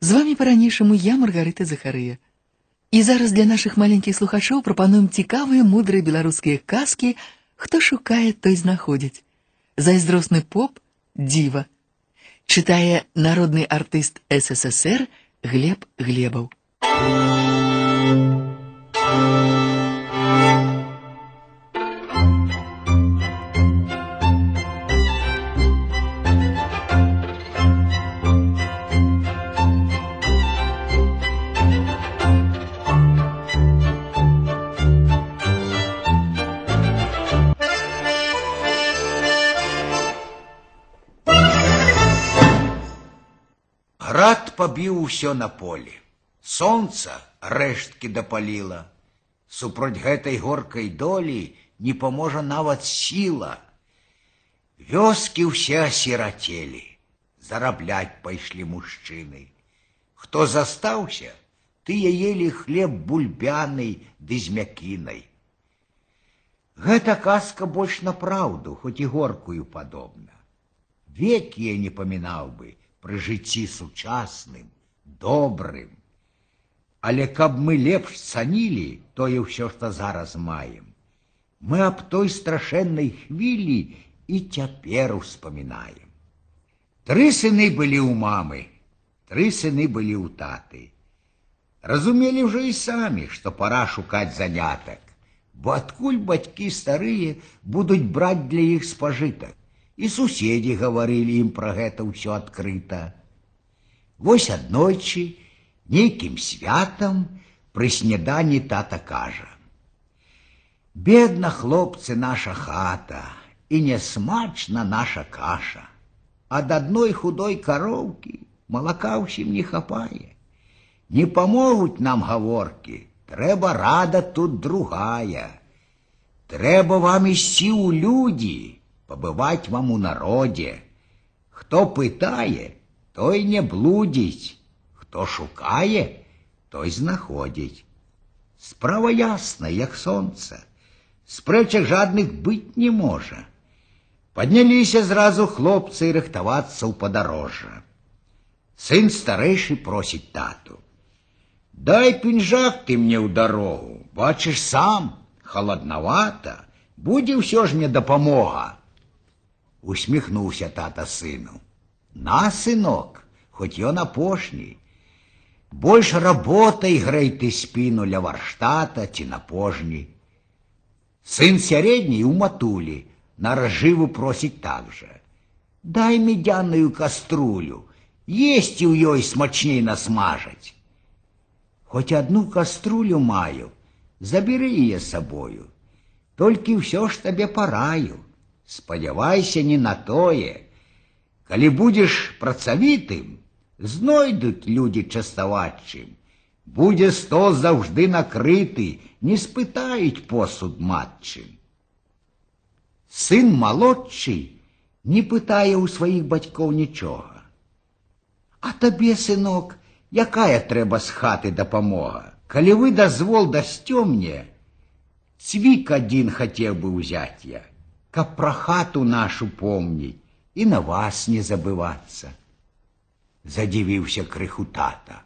З вами по-ранейшаму я, Маргарыта Захарыя. І зараз для нашых маленькіх слухачоў прапануем цікавыя мудрыя беларускія казкі, хто шукае, той знаходзіць. Зайздросны поп дзіва. Чытае народны артыст СССР Глеб Глебаў. Град побіў усё на полі. Сонца рэшткі дапаліла. Супроць гэтай горкай долі не паможа нават сіла. Вёскі ўсе асірацелі. Зарабляць пайшлі мужчыны. Хто застаўся, тыя елі хлеб бульбяны ды з мякінай. Гэта казка больш на праўду, хоць і горкую падобна. Век я не памінаў бы пры жыцці сучасным, добрым. Але каб мы лепш цанілі тое ўсё, што зараз маем, мы аб той страшэннай хвілі і цяпер успамінаем. Тры сыны былі ў мамы, тры сыны былі ў таты. Разумелі ўжо і самі, што пора шукаць занятак, бо адкуль бацькі старыя будуць браць для іх спажытак. І суседзі гаварылі ім пра гэта ўсё адкрыта. Вось аднойчы, нейкім святам пры снеданні тата кажа: « Бедна, хлопцы, наша хата, і нясмачна наша каша. Ад адной худой кароўкі малака ўсім не хапае. Не памогуць нам гаворкі, трэба рада тут другая. Трэба вам ісці ў людзі, пабываць вам у народзе. Хто пытае, той не блудзіць, хто шукае, той знаходзіць. Справа ясна, як сонца. Спрэчак жадных быць не можа. Падняліся зразу хлопцы рыхтавацца ў падарожжа. Сын старэйшы просіць тату. Дай пінжак ты мне ў дарогу, бачыш сам, халаднавата, будзе ўсё ж мне дапамога. Усміхнуўся тата сыну. На, сынок, хоць ён апошні. Больш работай грэй ты спіну ля варштата ці на пожні. Сын сярэдні ў матулі, на разжыву просіць так жа. Дай медяную каструлю, есці ў ёй смачней насмажаць. Хоць одну каструлю маю, заберы яе сабою. Толькі ўсё ж табе параю. Спадзявайся не на тое. Калі будзеш працавітым, знойдуць людзі частаваць чым. Будзе стол заўжды накрыты, не спытаюць посуд матчым. Сын малодшы не пытае ў сваіх бацькоў нічога. А табе, сынок, якая трэба з хаты дапамога. Калі вы дазвол дасцё мне, цвік адзін хацеў бы ўзяць я, каб пра хату нашу помніць і на вас не забывацца. Задзівіўся крыху тата.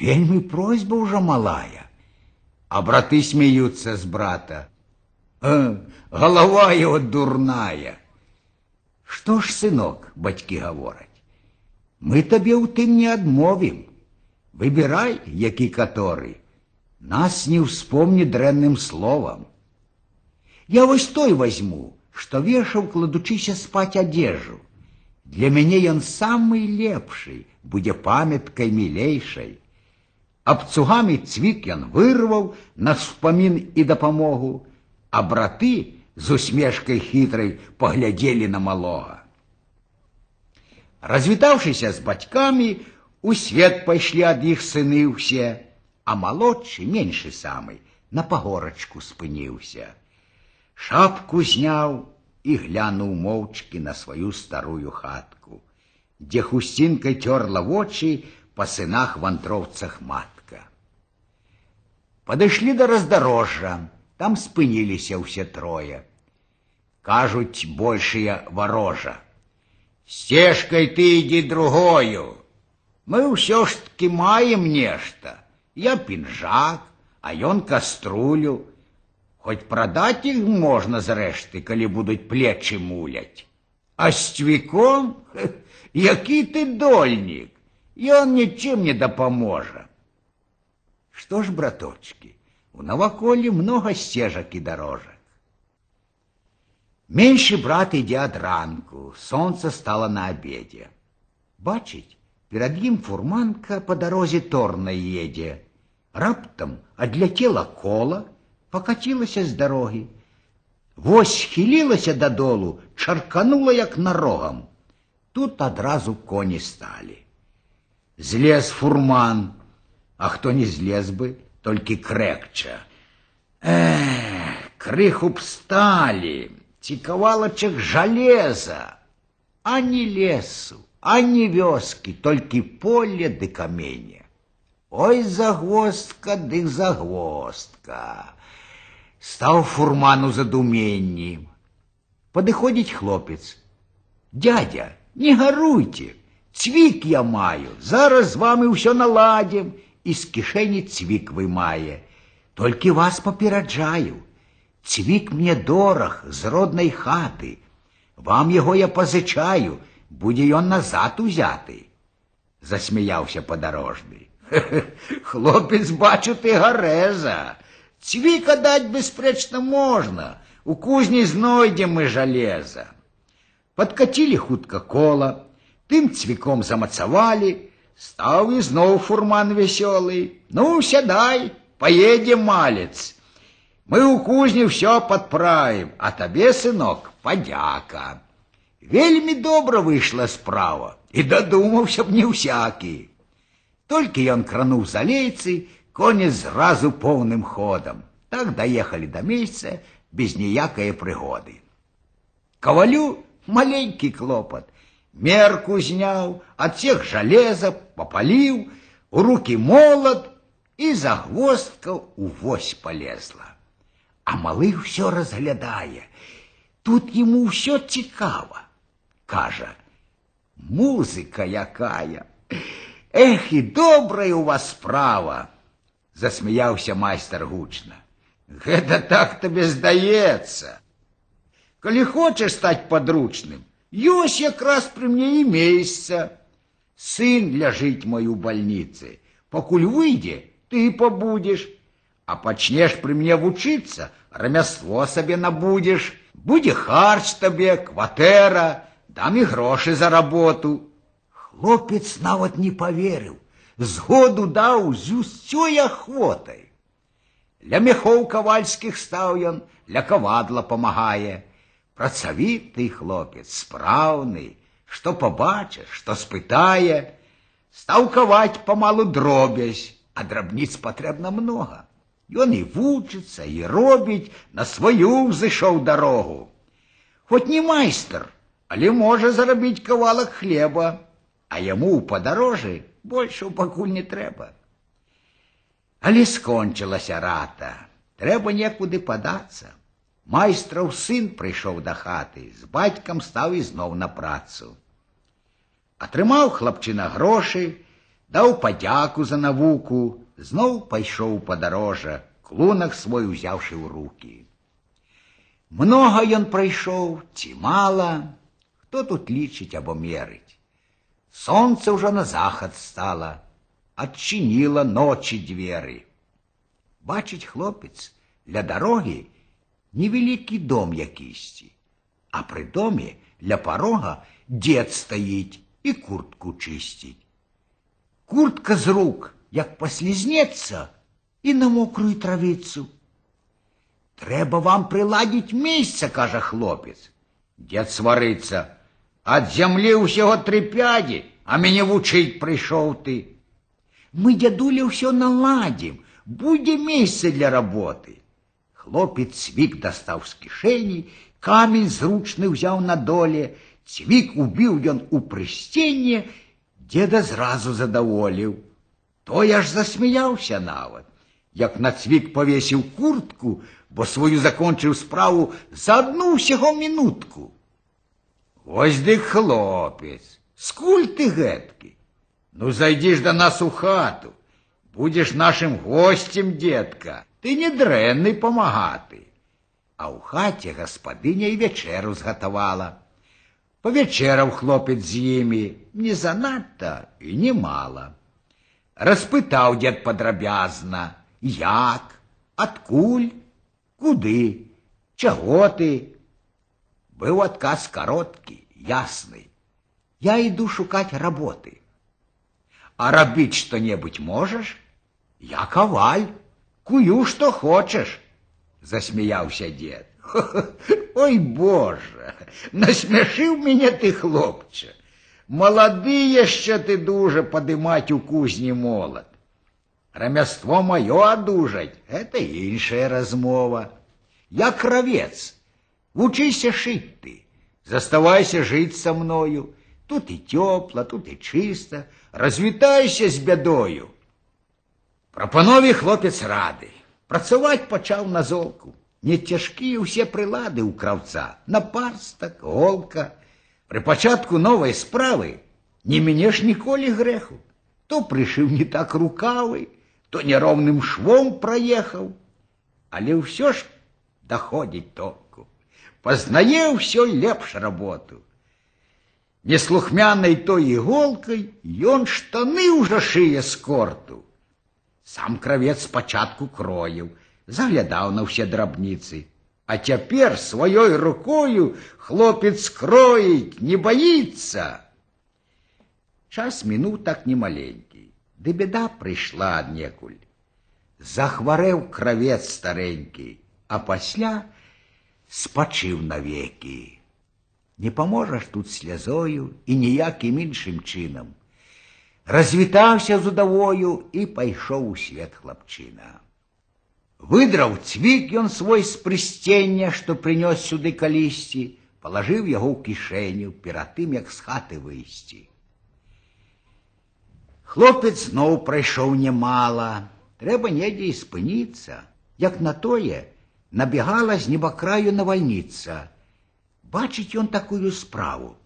Вельмі просьба ўжо малая, а браты смеюцца з брата. Э, голова его дурная. Што ж, сынок, бацькі гавораць, мы табе ў тым не адмовім. Выбірай, які каторы. Нас не ўспомні дрэнным словам. Я вось той возьму, што вешаў, кладучыся спаць адзежу. Для мяне ён самы лепшы, будзе памяткай мілейшай. Абцугамі цвік ён вырваў на ўспамін і дапамогу, а браты з усмешкай хітрай паглядзелі на малога. Развітаўшыся з бацькамі, у свет пайшлі ад іх сыны ўсе, а малодшы меншы самы на пагорачку спыніўся. Шапку зняў і глянуў моўчкі на сваю старую хатку, дзе хусцінкай цёрла вочы па сынах вандроўцах матка. Падышлі да раздарожжа, там спыніліся ўсе трое. Кажуць большыя варожа. Сцежкай ты ідзі другою. Мы ўсё ж таки маем нешта. Я пінжак, а ён каструлю. Хоць прадаць іх можна зрэшты, калі будуць плечы муляць. А з цвіком, які ты дольнік, ён нічым не дапаможа. Што ж, браточки, у наваколлі много сцежак і дарожак. Меньшы брат ідзе ад ранку, сонца стало на обеде. Бачыць, перад ім фурманка по дарозе торна едзе. Раптам адляцела кола, покатилася з дарогі. Вось схілілася дадолу, чарканула як нарогам. Тут адразу коні сталі. Злез фурман, а хто не злез бы, толькі крэкча. Эх, крыху б сталі, цікавалачак жалеза, а не лесу, а не вёскі, толькі поле ды камене. Ой, загвоздка ды загвоздка. Стаў фурман у задуменні. Падыходзіць хлопец. Дядя, не гаруйте, цвік я маю, зараз з вами ўсё наладзім, і з кішэні цвік вымае. Толькі вас папераджаю. Цвік мне дораг з роднай хаты. Вам яго я пазычаю, будзе ён назад узяты. Засмяяўся падарожны. Хлопец, бачу, ты гарэза. Цвіка даць бясспрэчна можна. У кузні знойдзем мы жалеза. Падкацілі хутка кола, тым цвіком замацавалі, стаў ізноў фурман вясёлы. Ну, сядай, поедем, малец. Мы у кузні все подправим, а табе, сынок, подяка. Вельмі добра выйшла справа, і дадумаўся б не ўсякі. Толькі ён крануў за лейцы, конец зразу поўным ходам. Так даехалі да месяца без ніякае прыгоды. Кавалю маленькі клопат. Мерку зняў, адсех жалеза, попаліў, у руки молот і загвоздка ў вось полезла. А малы ўсё разглядае. Тут ему ўсё цікава. Кажа, музыка якая. Эх, і добрая у вас справа, засмяяўся майстар гучна. Гэта так табе здаецца. Калі хочаш стаць падручным, ёсць якраз пры мне і месца. Сын ляжыць мой у бальніцы. Пакуль выйдзе, ты пабудзеш, а пачнеш пры мне вучыцца, рамяство сабе набудзеш, будзе харч табе, кватэра, дам і грошы за работу. Хлопец нават не поверыў, згоду даў з усёй ахвотай. Ля мехоў кавальскіх стаў ён, ля кавадла памагае. Працавіты хлопец, спраўны, што пабачыш, што спытае, стаў каваць памалу дробязь, а драбніц патрэбна многа. Ён і вучыцца, і робіць, на сваю ўзышоў дарогу. Хоць не майстар, але можа зарабіць кавалак хлеба, а яму ў падарожы больше пакуль не трэба. Але скончылася рата, трэба некуды падацца. Майстраў сын прыйшоў да хаты, з бацькам стаў ізноў на працу. Атрымаў хлапчына грошы, даў падзяку за навуку, зноў пайшоў падарожжа, клунак свой узяўшы ў руки. Многа ён прайшоў, ці мала, хто тут лічыць або мерыць. Солнце уже на захад стало, отчинило ночи двери. Бачить хлопець для дороги невеликий дом якісті, а при домі для порога дед стоїть і куртку чистить. Куртка з рук, як послізнеться, і на мокрую травицю. Треба вам приладить місце, каже хлопець. Дед свариться. Ад зямлі ўсяго тры пядзі, а мяне вучыць прыйшоў ты. Мы дзядуля ўсё наладзім, будзе месца для работы. Хлопец цвік дастаў з кішэні, камень зручны ўзяў на доле, цвік убіў ён у прысценне, деда зразу задаволіў. Той аж засмяяўся нават, як на цвік павесіў куртку, бо сваю закончыў справу за адну ўсяго мінутку. Ось дык хлопец, скуль ты гэткі? Ну, зайди ж до нас у хату. Будеш нашим гостем, детка. Ти не дренний помагати. А у хаті господиня й вечеру зготувала. Повечерав хлопець з їми не занадто і не мало. Розпитав дід подробязно, як, откуль, куди, чого ти. Був отказ короткий, ясний. Я йду шукать роботи. А робить что-нибудь можешь? Я коваль, кую, что хочешь, засмеялся дед. Ой, Боже, насмешив мене ти, хлопче. Молодий ще ти дуже подимать у кузні молот. Ремество моє одужать, это іншая розмова. Я кровець, вучися шить ти, заставайся жить со мною. Тут і тепло, тут і чисто, розвітайся з бядою. Пропанові хлопець радий. Працювати почав на золку. Не тяжкі усі прилади у кравця, напарсток, голка. При початку нової справи не мінеш ніколи греху. То пришив не так рукави, то неровним швом проїхав. Але все ж доходить толку. Познає все лепш роботу. Неслухмяной той иголкой ён штаны ўжо шые з корту. Сам кравец спачатку кроіў, заглядаў на ўсе драбніцы, а цяпер сваёй рукою хлопец кроіць, не баіцца. Час мінуў так немаленькі, ды беда прыйшла аднекуль. Захварэў кравец старенькі, а пасля спачыў навекі. Не поможеш тут слязою і ніяким іншим чином. Розвітався з удовою і пайшов у свет хлопчина. Выдраў цвік ён свой з прыстення, што прынёс сюды калісьці, палажыў яго ў кішэню перад тым, як з хаты выйсці. Хлопец зноў прайшоў нямала, трэба недзе і спыніцца, як на тое набегала з небакраю навальніца, Бачить он такую справу.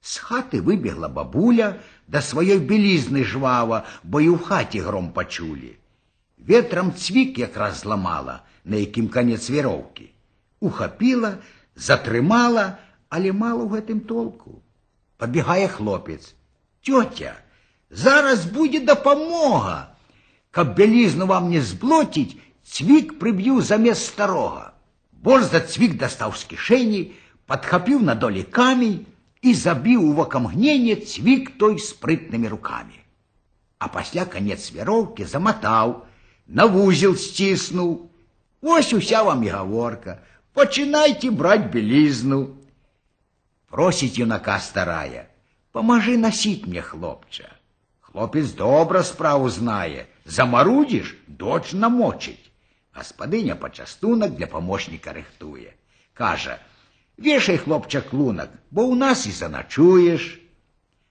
З хати вибігла бабуля да своєї білізни жвава, бо й у хаті гром почулі. Ветром цвік якраз зламала, на яким конець віровки. Ухапіла, затримала, але мало в гэтым толку. Подбігає хлопець. Тьотя, зараз буде допомога. Каб білізну вам не зблотить, цвік приб'ю замість старого. Борзда цвік достав з кишені, подхапіў на долі камень і забіў у вакамгненне цвік той спрытнымі руками. А пасля конец вяроўкі заматаў, на вузел сціснуў. Вось уся вам і гаворка. Пачынайце браць белізну. Просіць юнака старая, памажы насіць мне хлопча. Хлопец добра справу знае, замарудзіш, доч намочыць. Гаспадыня пачастунак для памочніка рыхтуе. Кажа, Вешай, хлопча, клунак, бо ў нас і заначуеш.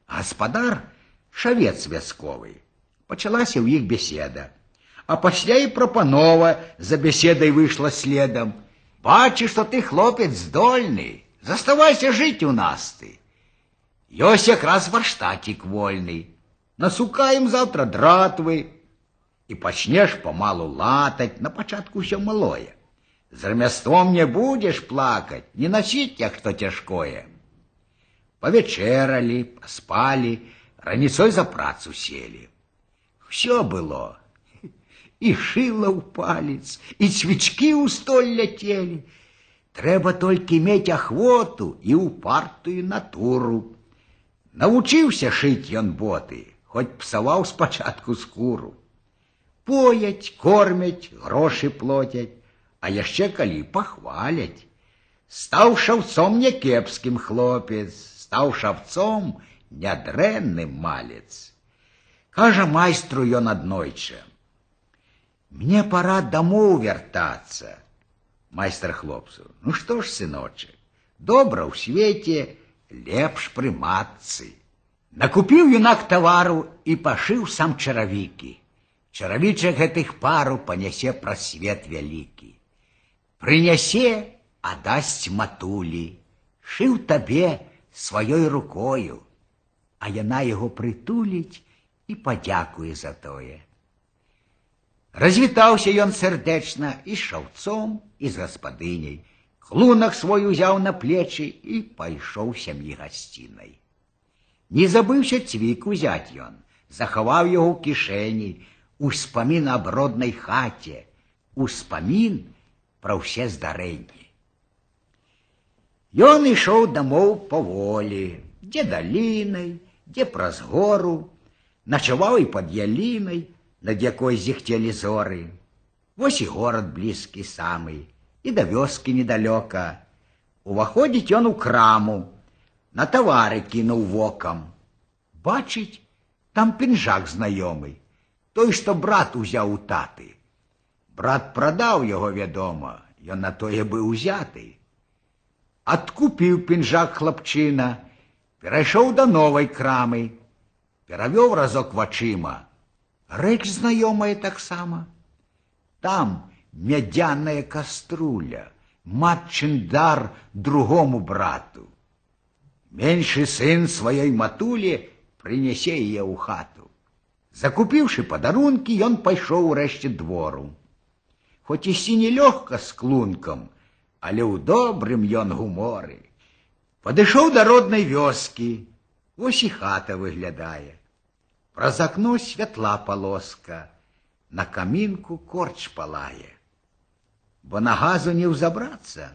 Гаспадар шавец вясковы. Пачалася ў іх беседа. А пасля і прапанова за беседай выйшла следам. Бачы, што ты хлопец здольны, заставайся жыць у нас ты. Ёсць якраз варштатік вольны. Насукаем завтра дратвы і пачнеш памалу латаць на пачатку ўсё малое. З ремеством не будешь плакать, не носить, як что тяжкое. Повечерали, поспали, раніцой за працу сели. Все было. И шило ў палец, и цвічки ў столь ляцелі. Трэба толькі мець ахвоту і упартую натуру. Навучыўся шыць ён боты, хоць псаваў спачатку скуру. Поять, кормяць, грошы плотять а яшчэ калі пахваляць. Стаў шаўцом някепскім хлопец, стаў шавцом нядрэнны малец. Кажа майстру ён аднойча. Мне пора домоў вяртацца. Майстар хлопцу, ну што ж, сыночек, добра ў свеце, лепш пры матцы. Накупіў юнак тавару і пашыў сам чаравікі. Чаравічак гэтых пару панясе праз свет вялікі. Прынясе, адасць матулі, шыў табе сваёй рукою, а яна яго прытуліць і падзякуе за тое. Развітаўся ён сардэчна і з шаўцом, і з гаспадыняй. Клунак свой узяў на плечы і пайшоў сям'і гасцінай. Не забыўся цвік узяць ён, захаваў яго ў кішэні, успамін аб роднай хаце, успамін пра ўсе здарэнні. Ён ішоў дамоў паволі, дзе далінай, дзе праз гору, начаваў і пад ялінай, над якой зіхцелі зоры. Вось і горад блізкі самы, і да вёскі недалёка. Уваходзіць ён у краму, на тавары кінуў вокам. Бачыць, там пінжак знаёмы, той, што брат узяў у таты. Брат прадаў яго, вядома, ён на тое быў узяты. Адкупіў пінжак хлапчына, перайшоў да новай крамы, перавёў разок вачыма. Рэч знаёмая таксама. Там мядзяная каструля, матчын дар другому брату. Меншы сын сваёй матулі прынясе яе ў хату. Закупіўшы падарункі, ён пайшоў урэшце двору. Хоць ісці нелёгка з клункам, але ў добрым ён гуморы. Падышоў да роднай вёскі, ось і хата выглядае. Праз акно святла полоска, на камінку корч палае бо на газу не ўзабрацца.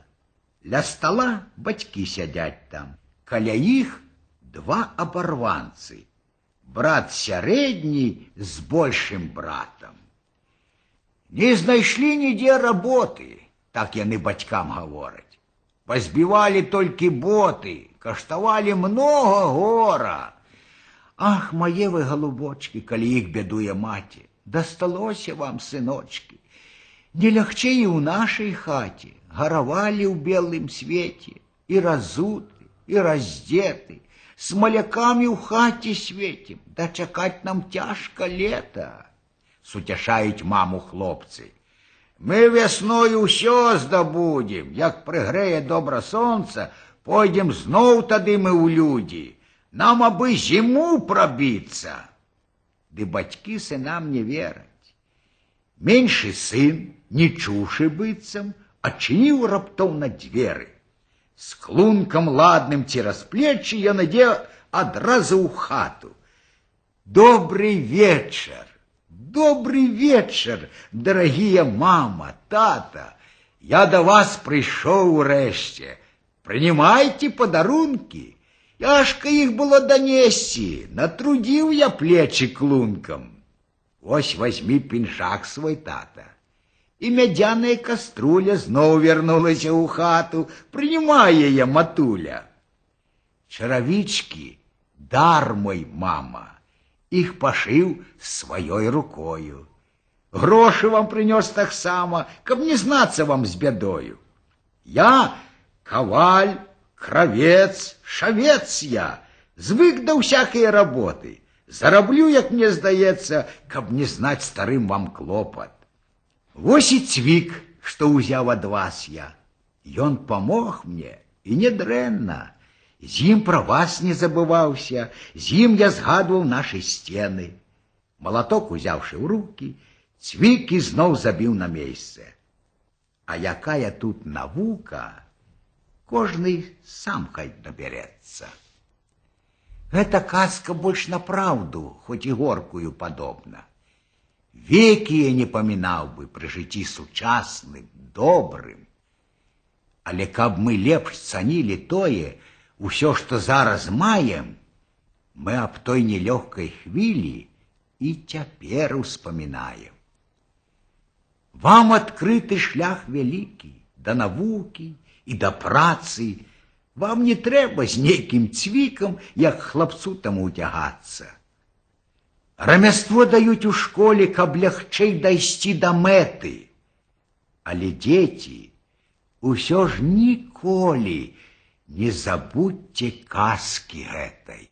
Ля стола бацькі сядзяць там, каля іх два абарванцы. Брат сярэдні з большым братам. Не знайшлі нідзе работы, так яны бацькам гавораць. Пазбівалі толькі боты, каштавалі многа гора. Ах, мае вы галубочки, калі іх бядуе маці, дасталося вам сыночки. Не лягчэй і ў нашай хаце гаравалі ў белым свеце і разуты і раздзеты, с малякамі ў хаце светім, да чакаць нам цяжка лета, суцяшаюць маму хлопцы. Мы вясною ўсё здабудзем, як прыгрэе добра сонца, пойдзем зноў тады мы ў людзі. Нам абы зіму прабіцца. Ды бацькі сынам не вераць. Меншы сын не чуўшы быццам, адчыніў раптоўна дзверы. З клункам ладным цераз плечы ён ідзе адразу ў хату. Добрый вечар, добрый вечар, дарагія мама, тата, я да вас прыйшоў урэшце. Прынімайце падарункі. Яшка іх было данесці, натрудзіў я плечы клункам. Ось возьми пінжак свой тата і мядзяная каструля зноў вярнулася ў хату, прымае яе матуля. Чаравічкі, дар мой мама, іх пашыў сваёй рукою. Грошы вам прынёс таксама, каб не знацца вам з бядою. Я каваль, кравец, шавец я, звык да ўсякай работы. Зараблю, як мне здаецца, каб не знаць старым вам клопат. Вось і цвік, што ўзяў ад вас я. Ён памог мне і не дрэнна. З ім пра вас не забываўся, з ім я згадваў нашы сцены. Малаток узяўшы ў руки, цвік ізноў забіў на месцы. А якая тут навука, кожны сам хай набярэцца. Гэта казка больш на праўду, хоць і горкую падобна веки я не памінаў бы пры жыцці сучасным, добрым. Але каб мы лепш цанілі тое, усё, што зараз маем, мы аб той нелёгкай хвілі і цяпер успамінаем. Вам адкрыты шлях вялікі, да навукі і да працы, вам не трэба з нейкім цвікам, як хлапцу таму уцягацца. Рамяство даюць у школе, каб лягчэй дайсці да мэты. Але дзеці, усё ж ніколі не забудьце казкі гэтай.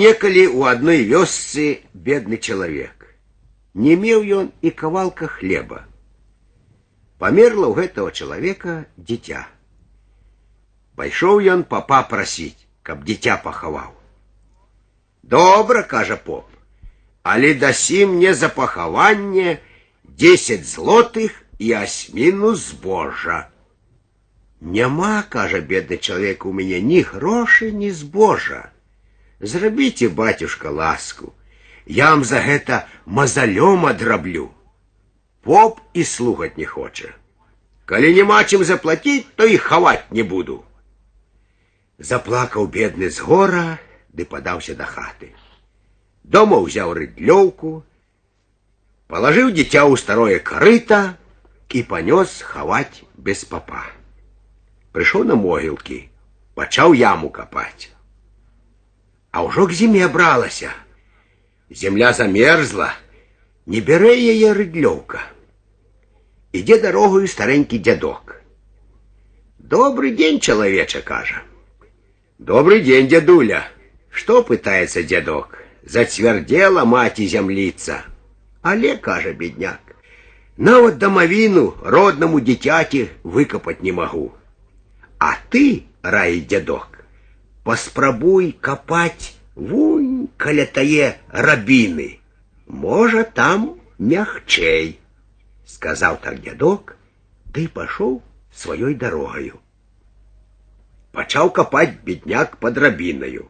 Жыў некалі ў адной вёсцы бедны чалавек. Не меў ён і кавалка хлеба. Памерла ў гэтага чалавека дзіця. Пайшоў ён папа прасіць, каб дзіця пахаваў. Добра, кажа поп, але дасі мне за пахаванне 10 злотых і асьміну збожа. Няма, кажа бедны чалавек у мяне ні грошы, ні збожа. Зрабіце, батюшка, ласку, я вам за гэта мазалём адраблю. Поп і слухаць не хоча. Калі няма чым заплаціць, то і хаваць не буду. Заплакаў бедны з гора, ды падаўся да хаты. Дома ўзяў рыдлёўку, палажыў дзіця ў старое карыта і панёс хаваць без папа. Прыйшоў на могілкі, пачаў яму капаць. А ўжо к зіме бралася. Земля замерзла, не бярэ яе рыдлёўка. Ідзе дарогаю старенькі дзядок. Добрый дзень, чалавеча, кажа. Добрый дзень, дзядуля. Што пытаецца дзядок? Зацвярдзела маці зямліца. Але, кажа бедняк, нават дамавіну роднаму дзіцяці выкапаць не магу. А ты, раі дзядок, паспрабуй капаць вунь каля тае рабіны. Можа, там мягчэй, сказаў так дзядок, ды пашоў сваёй дарогаю. Пачаў капаць бедняк пад рабінаю.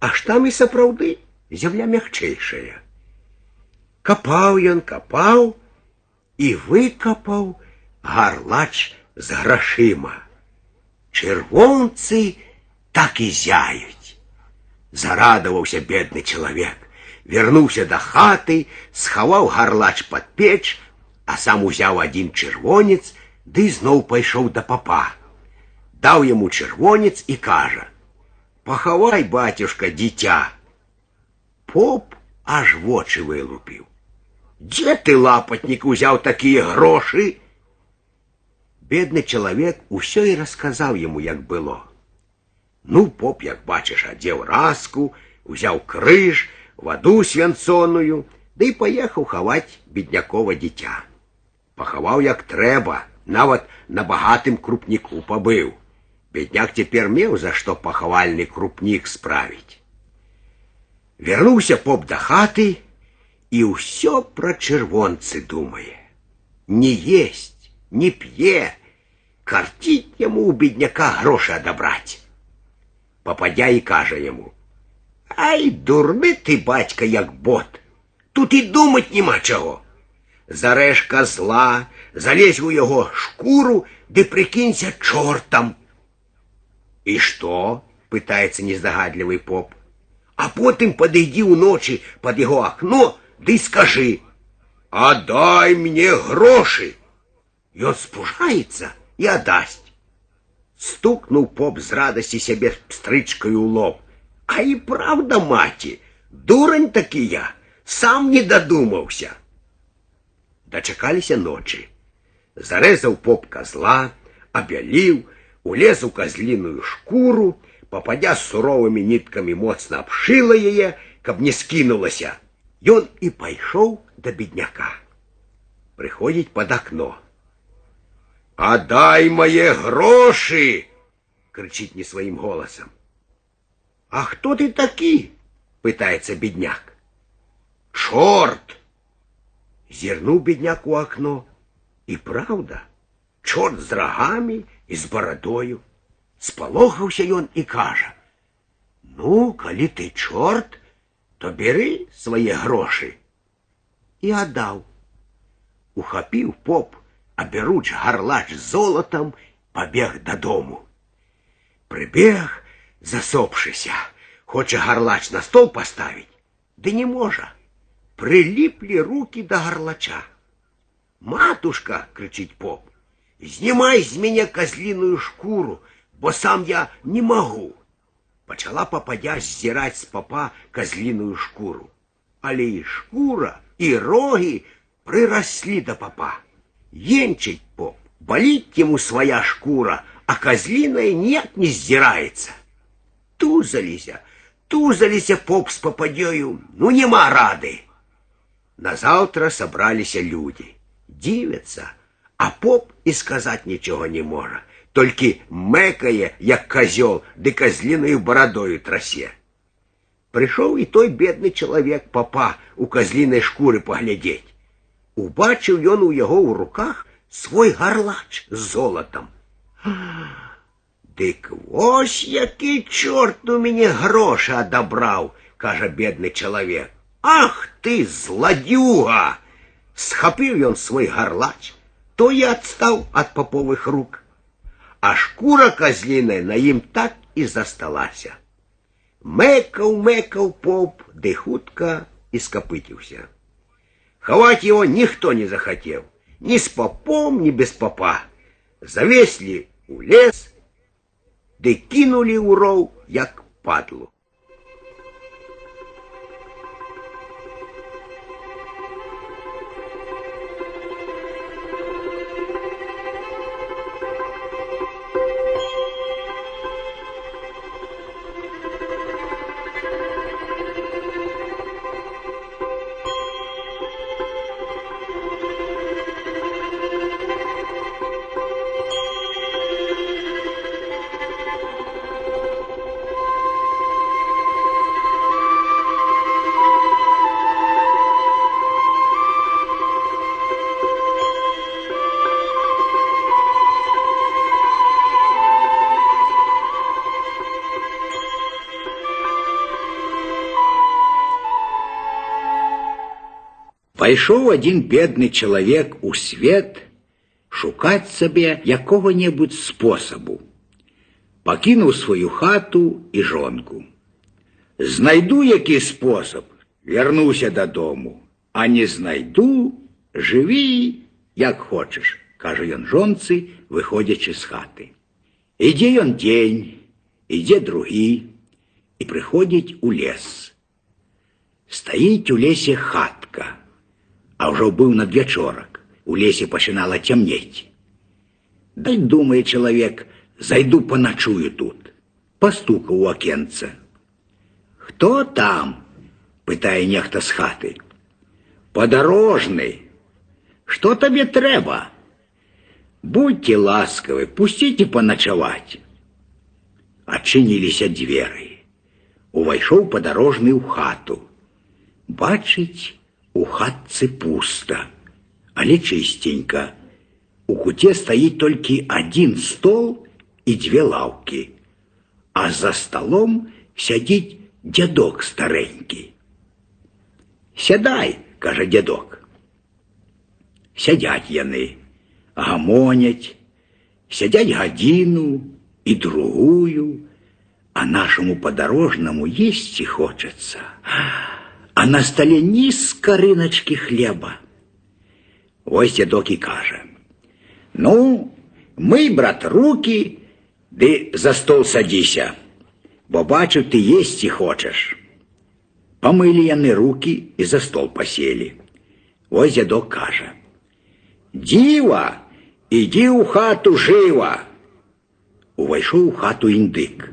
Аж там і сапраўды зямля мягчэйшая. Капаў ён капаў і выкапаў гарлач з грашыма. Чырвонцы так і зяюць. Зарадаваўся бедны чалавек, вярнуўся да хаты, схаваў гарлач пад печ, а сам узяў адзін чырвонец, ды зноў пайшоў да папа. Даў яму чырвонец і кажа: « Пахавай, батюшка, дзіця. Поп аж вочы вылупіў. Дзе ты лапатнік узяў такія грошы? Бедны чалавек усё і расказаў яму, як было. Ну, поп, як бачыш, адзеў раску, узяў крыж, ваду свянцоную, ды да паехаў хаваць беднякова дзіця. Пахаваў як трэба, нават на багатым крупніку пабыў. Бедняк цяпер меў за што пахавальны крупнік справіць. Вярнуўся поп да хаты і ўсё пра чырвонцы думае. Не есть, не п'е, карціць яму у бедняка грошы адабраць попадя і каже йому. Ай, дурний ти, батька, як бот. Тут і думать нема чого. Зареш козла, залезь у його шкуру, де прикинься чортом. І що? питається нездогадливий поп. А потім подойди уночі під його окно, да й скажи, а дай мені гроші. І он спужається і отдасть. Стукнув поп з радості себе стричкою у лоб. А і правда, маті, дурень таки я, сам не додумався. Дочекалися ночі. Зарезав поп козла, обялів, улез у козлиную шкуру, попадя суровыми нитками моцно обшила яе, каб не скинулася. Ён і пайшоў да бедняка. Прыходзіць под окно. «Отдай мои гроши!» — кричит не своим голосом. «А кто ты таки?» — пытается бедняк. «Черт!» Зернул бедняк у окно. И правда, черт с рогами и с бородою. Сполохаўся ён і кажа: « Ну, калі ты чорт, то бяры свае грошы. І аддаў. Ухапіў поп абяруч гарлач золотом, побег додому. Прибег, засопшися, хоче гарлач на стол поставить, да не може. Приліпли руки до гарлача. Матушка, кричить поп, знімай з мене козлиную шкуру, бо сам я не могу. Почала попадя ззирать з попа козлиную шкуру. Але і шкура, і роги приросли до попа. Енчить поп, болит ему своя шкура, а козлиная нет не сдирается. Тузалися, Тузаліся поп з попадёю, ну нема рады. Назаўтра сабраліся людзі, дзівяцца, а поп і сказаць нічога не можа, толькі мэкае, як казёл, ды казлінаю барадою трасе. Прыйшоў і той бедны чалавек папа у казлінай шкуры паглядзець. Убачыў ён у яго ў руках свой гарлач з золатам. Дык вось які чорт у мяне грошы адабраў, кажа бедны чалавек. Ах ты, зладюга! Схапіў ён свой гарлач, то і адстаў ад паповых рук. А шкура казліная на ім так і засталася. Мэкаў, мэкаў поп, ды хутка і скапыціўся. Хаваць его ніхто не захацеў, ні з папом, ні без папа. Завеслі у лес, ды кінулі ў роў, як падлу. Пайшоў адзін бедны чалавек у свет шукаць сабе якога-небудзь спосабу. Пакінуў сваю хату і жонку. Знайду які спосаб, вярнуся дадому, а не знайду, жыві, як хочаш, кажа ён жонцы, выходзячы з хаты. Ідзе ён дзень, ідзе другі і прыходзіць у лес. Стаіць у лесе хатка а ўжо быў надвячорак. У лесе пачынала цямнець. Дай думае чалавек, зайду паначую тут. Пастукаў у акенца. Хто там? пытае нехта з хаты. Падарожны. Што табе трэба? Будьте ласкавы, пусціце паначаваць. Адчыніліся дзверы. Увайшоў падарожны ў хату. Бачыць, у хатцы пуста, але чыстенька. У куце стаіць толькі адзін стол і дзве лаўкі, а за сталом сядзіць дзядок старэнькі. Сядай, кажа дзядок. Сядзяць яны, гамоняць, сядзяць гадзіну і другую, а нашаму падарожнаму есці хочацца а на столе ні скарыначкі хлеба. Вось дедок і кажа: « Ну, мый, брат, руки, ды за стол садзіся, бо бачу, ты есці хочаш. Памылі яны руки і за стол паселі. Вось дедок кажа: « Дзіва, ідзі ў хату жыва. Увайшоў у хату індык.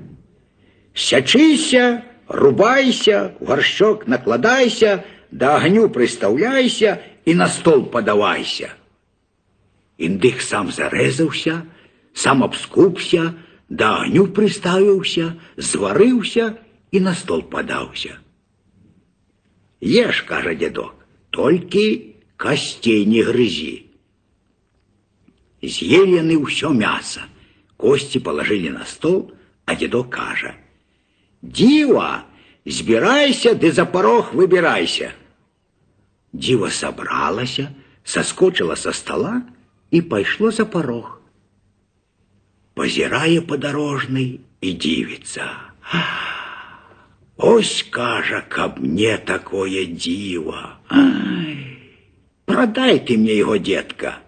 Сячыся, рубайся, горшок накладайся, да огню прыстаўляйся і на стол падавайся. Індык сам зарэзаўся, сам абскупся, да огню прыставіўся, зварыўся і на стол падаўся. Еш, кажа дзядок, толькі касцей не грызі. З'елі яны ўсё мяса, косці палажылі на стол, а дзедок кажа: Дива, збирайся, ды за порог выбирайся. Дива собралася, соскочила со стола и пайшло за порог. Позирає подорожный и дивится. Ось, кажа, каб мне такое диво. Ай, продай ты мне его, детка.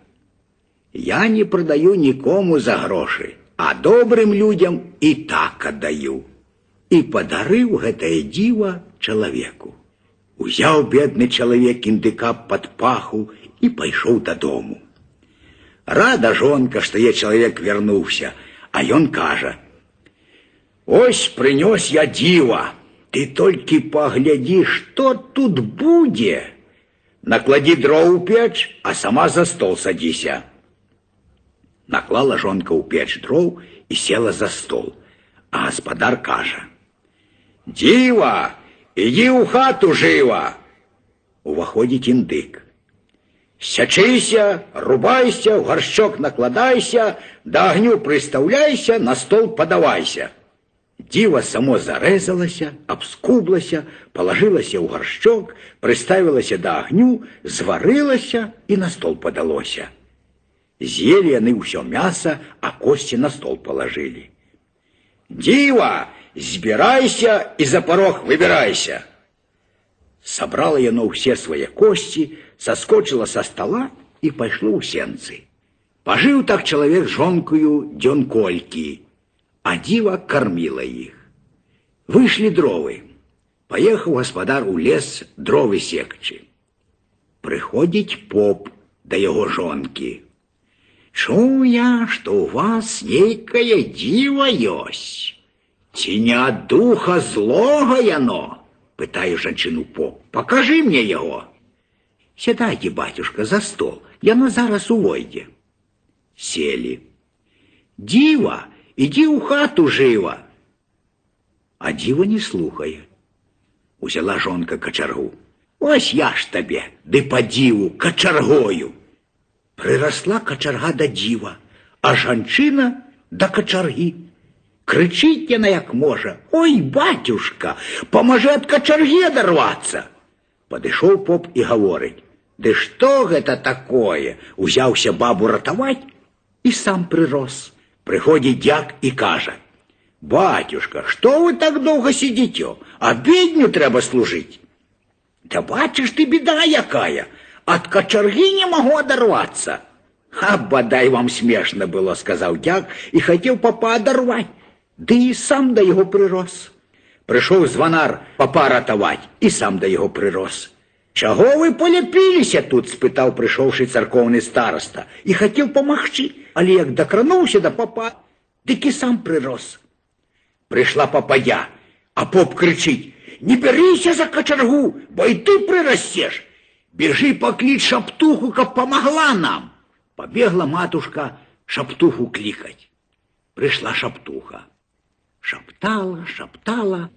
Я не продаю никому за гроши, а добрым людям и так отдаю і падарыў гэтае дзіва чалавеку. Узяў бедны чалавек індыка пад паху і пайшоў дадому. Рада жонка, што я чалавек вярнуўся, а ён кажа: « Ось прынёс я дзіва, Ты толькі паглядзі, што тут будзе. Накладі дроў у печ, а сама за стол садзіся. Наклала жонка ў печ дроў і села за стол. А гаспадар кажа: « Дзіва, ідзі ў хату жыва. Уваходзіць індык. Сячыся, рубайся, ў гаршчок накладайся, да агню прыстаўляйся, на стол падавайся. Дзіва само зарэзалася, абскублася, палажылася ў гаршчок, прыставілася да агню, зварылася і на стол падалося. З'елі яны ўсё мяса, а косці на стол палажылі. Дзіва, збірайся і за парог выбірайся. Сабрала яно ўсе свае косці, саскочыла са стола і пайшло ў сенцы. Пажыў так чалавек жонкаю дзён колькі, а дзіва корміла іх. Выйшлі дровы. Паехаў гаспадар у лес дровы секчы. Прыходзіць поп да яго жонкі. Чуў я, што ў вас нейкае дзіва ёсць. Ці не ад духа злога яно? Пытаю жанчыну поп. Пакажы мне яго. Сядайце, батюшка, за стол. Яно зараз увойдзе. Селі. Дзіва, ідзі ў хату жыва. А дзіва не слухае. Узяла жонка качаргу. Ось я ж табе, ды па дзіву качаргою. Прырасла качарга да дзіва, а жанчына да качаргі. Крычыць яна як можа: « Ой, батюшка, памажы ад качаргі адарвацца. Падышоў поп і гаворыць: « Ды што гэта такое? Узяўся бабу ратаваць і сам прырос. Прыходзіць дзяк і кажа: « Батюшка, што вы так доўга сидзіце? А бедню трэба служыць. Да бачыш ты беда якая, ад качаргі не магу адарвацца. А бадай вам смешна было, сказаў дзяк і хацеў папа адарваць. Ды і сам да яго прырос. Прыйшоў званар папа ратаваць і сам да яго прырос. Чаго вы поляпіліся тут, спытаў прыйшоўшы царкоўны староста і хацеў памагчы, але як дакрануўся да папа, дык і сам прырос. Прыйшла папая, а поп крычыць: « Не бярыся за качаргу, бо і ты прырасцеш. Бежы пакліч шаптуху, каб памагла нам. Пабегла матушка шаптуху клікаць. Прыйшла шаптуха. Шаптала, шаптала,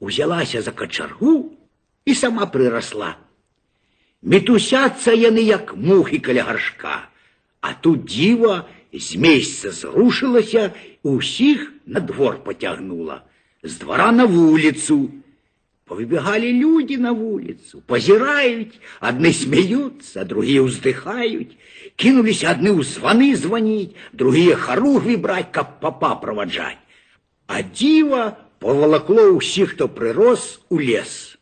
узялася за качаргу і сама прырасла. Мітусяцца яны як мухі каля гаршка, а тут дзіва з месяца зрушылася, усіх на двор поцягнула, з двора на вуліцу. Повыбегали люди на вулицу, позирают, одни смеются, другие вздыхают, кинулись одни у звоны звонить, другие хоругви брать, как папа проводжать. А дива поволокло усіх, хто прирос, у лес.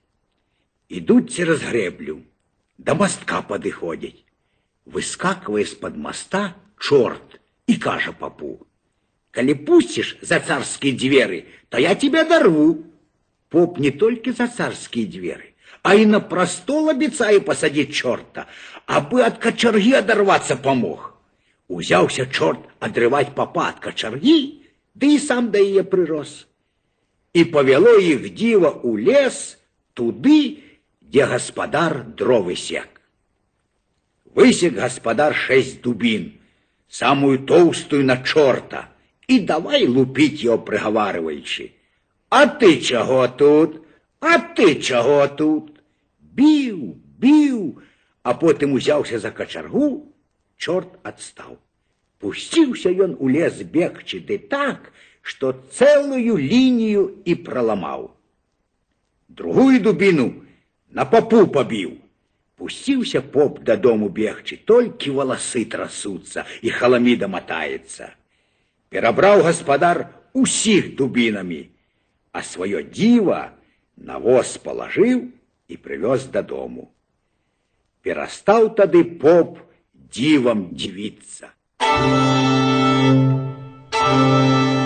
Ідуть через греблю, до мостка подыходять. Выскакивая з-под моста чорт и каже папу, «Коли пустишь за царские двери, то я тебя дорву». Поп не только за царские двери, а и на простол обещаю посадить черта, абы от кочерги оторваться помог. Узяўся чорт адрываць папа ад качаргі, ды і сам да яе прырос. І павяло іх дзіва ў лес туды, дзе гаспадар дровы сек. Высек гаспадар шэсць дубін, самую тоўстую на чорта, і давай лупіць яго прыгаварваючы. А ты чаго тут? А ты чаго тут? Біў, біў, а потым узяўся за качаргу, чорт адстаў. Пусціўся ён у лес бегчы ды так, што цэлую лінію і праламаў. Другую дубіну на папу пабіў. Пусціўся поп дадому бегчы, толькі валасы трасуцца і халаміда матаецца. Перабраў гаспадар усіх дубінамі, а свое дзіва на воз палажыў і прывёз дадому. Перастаў тады поп дзівам дзівіцца. Thank you.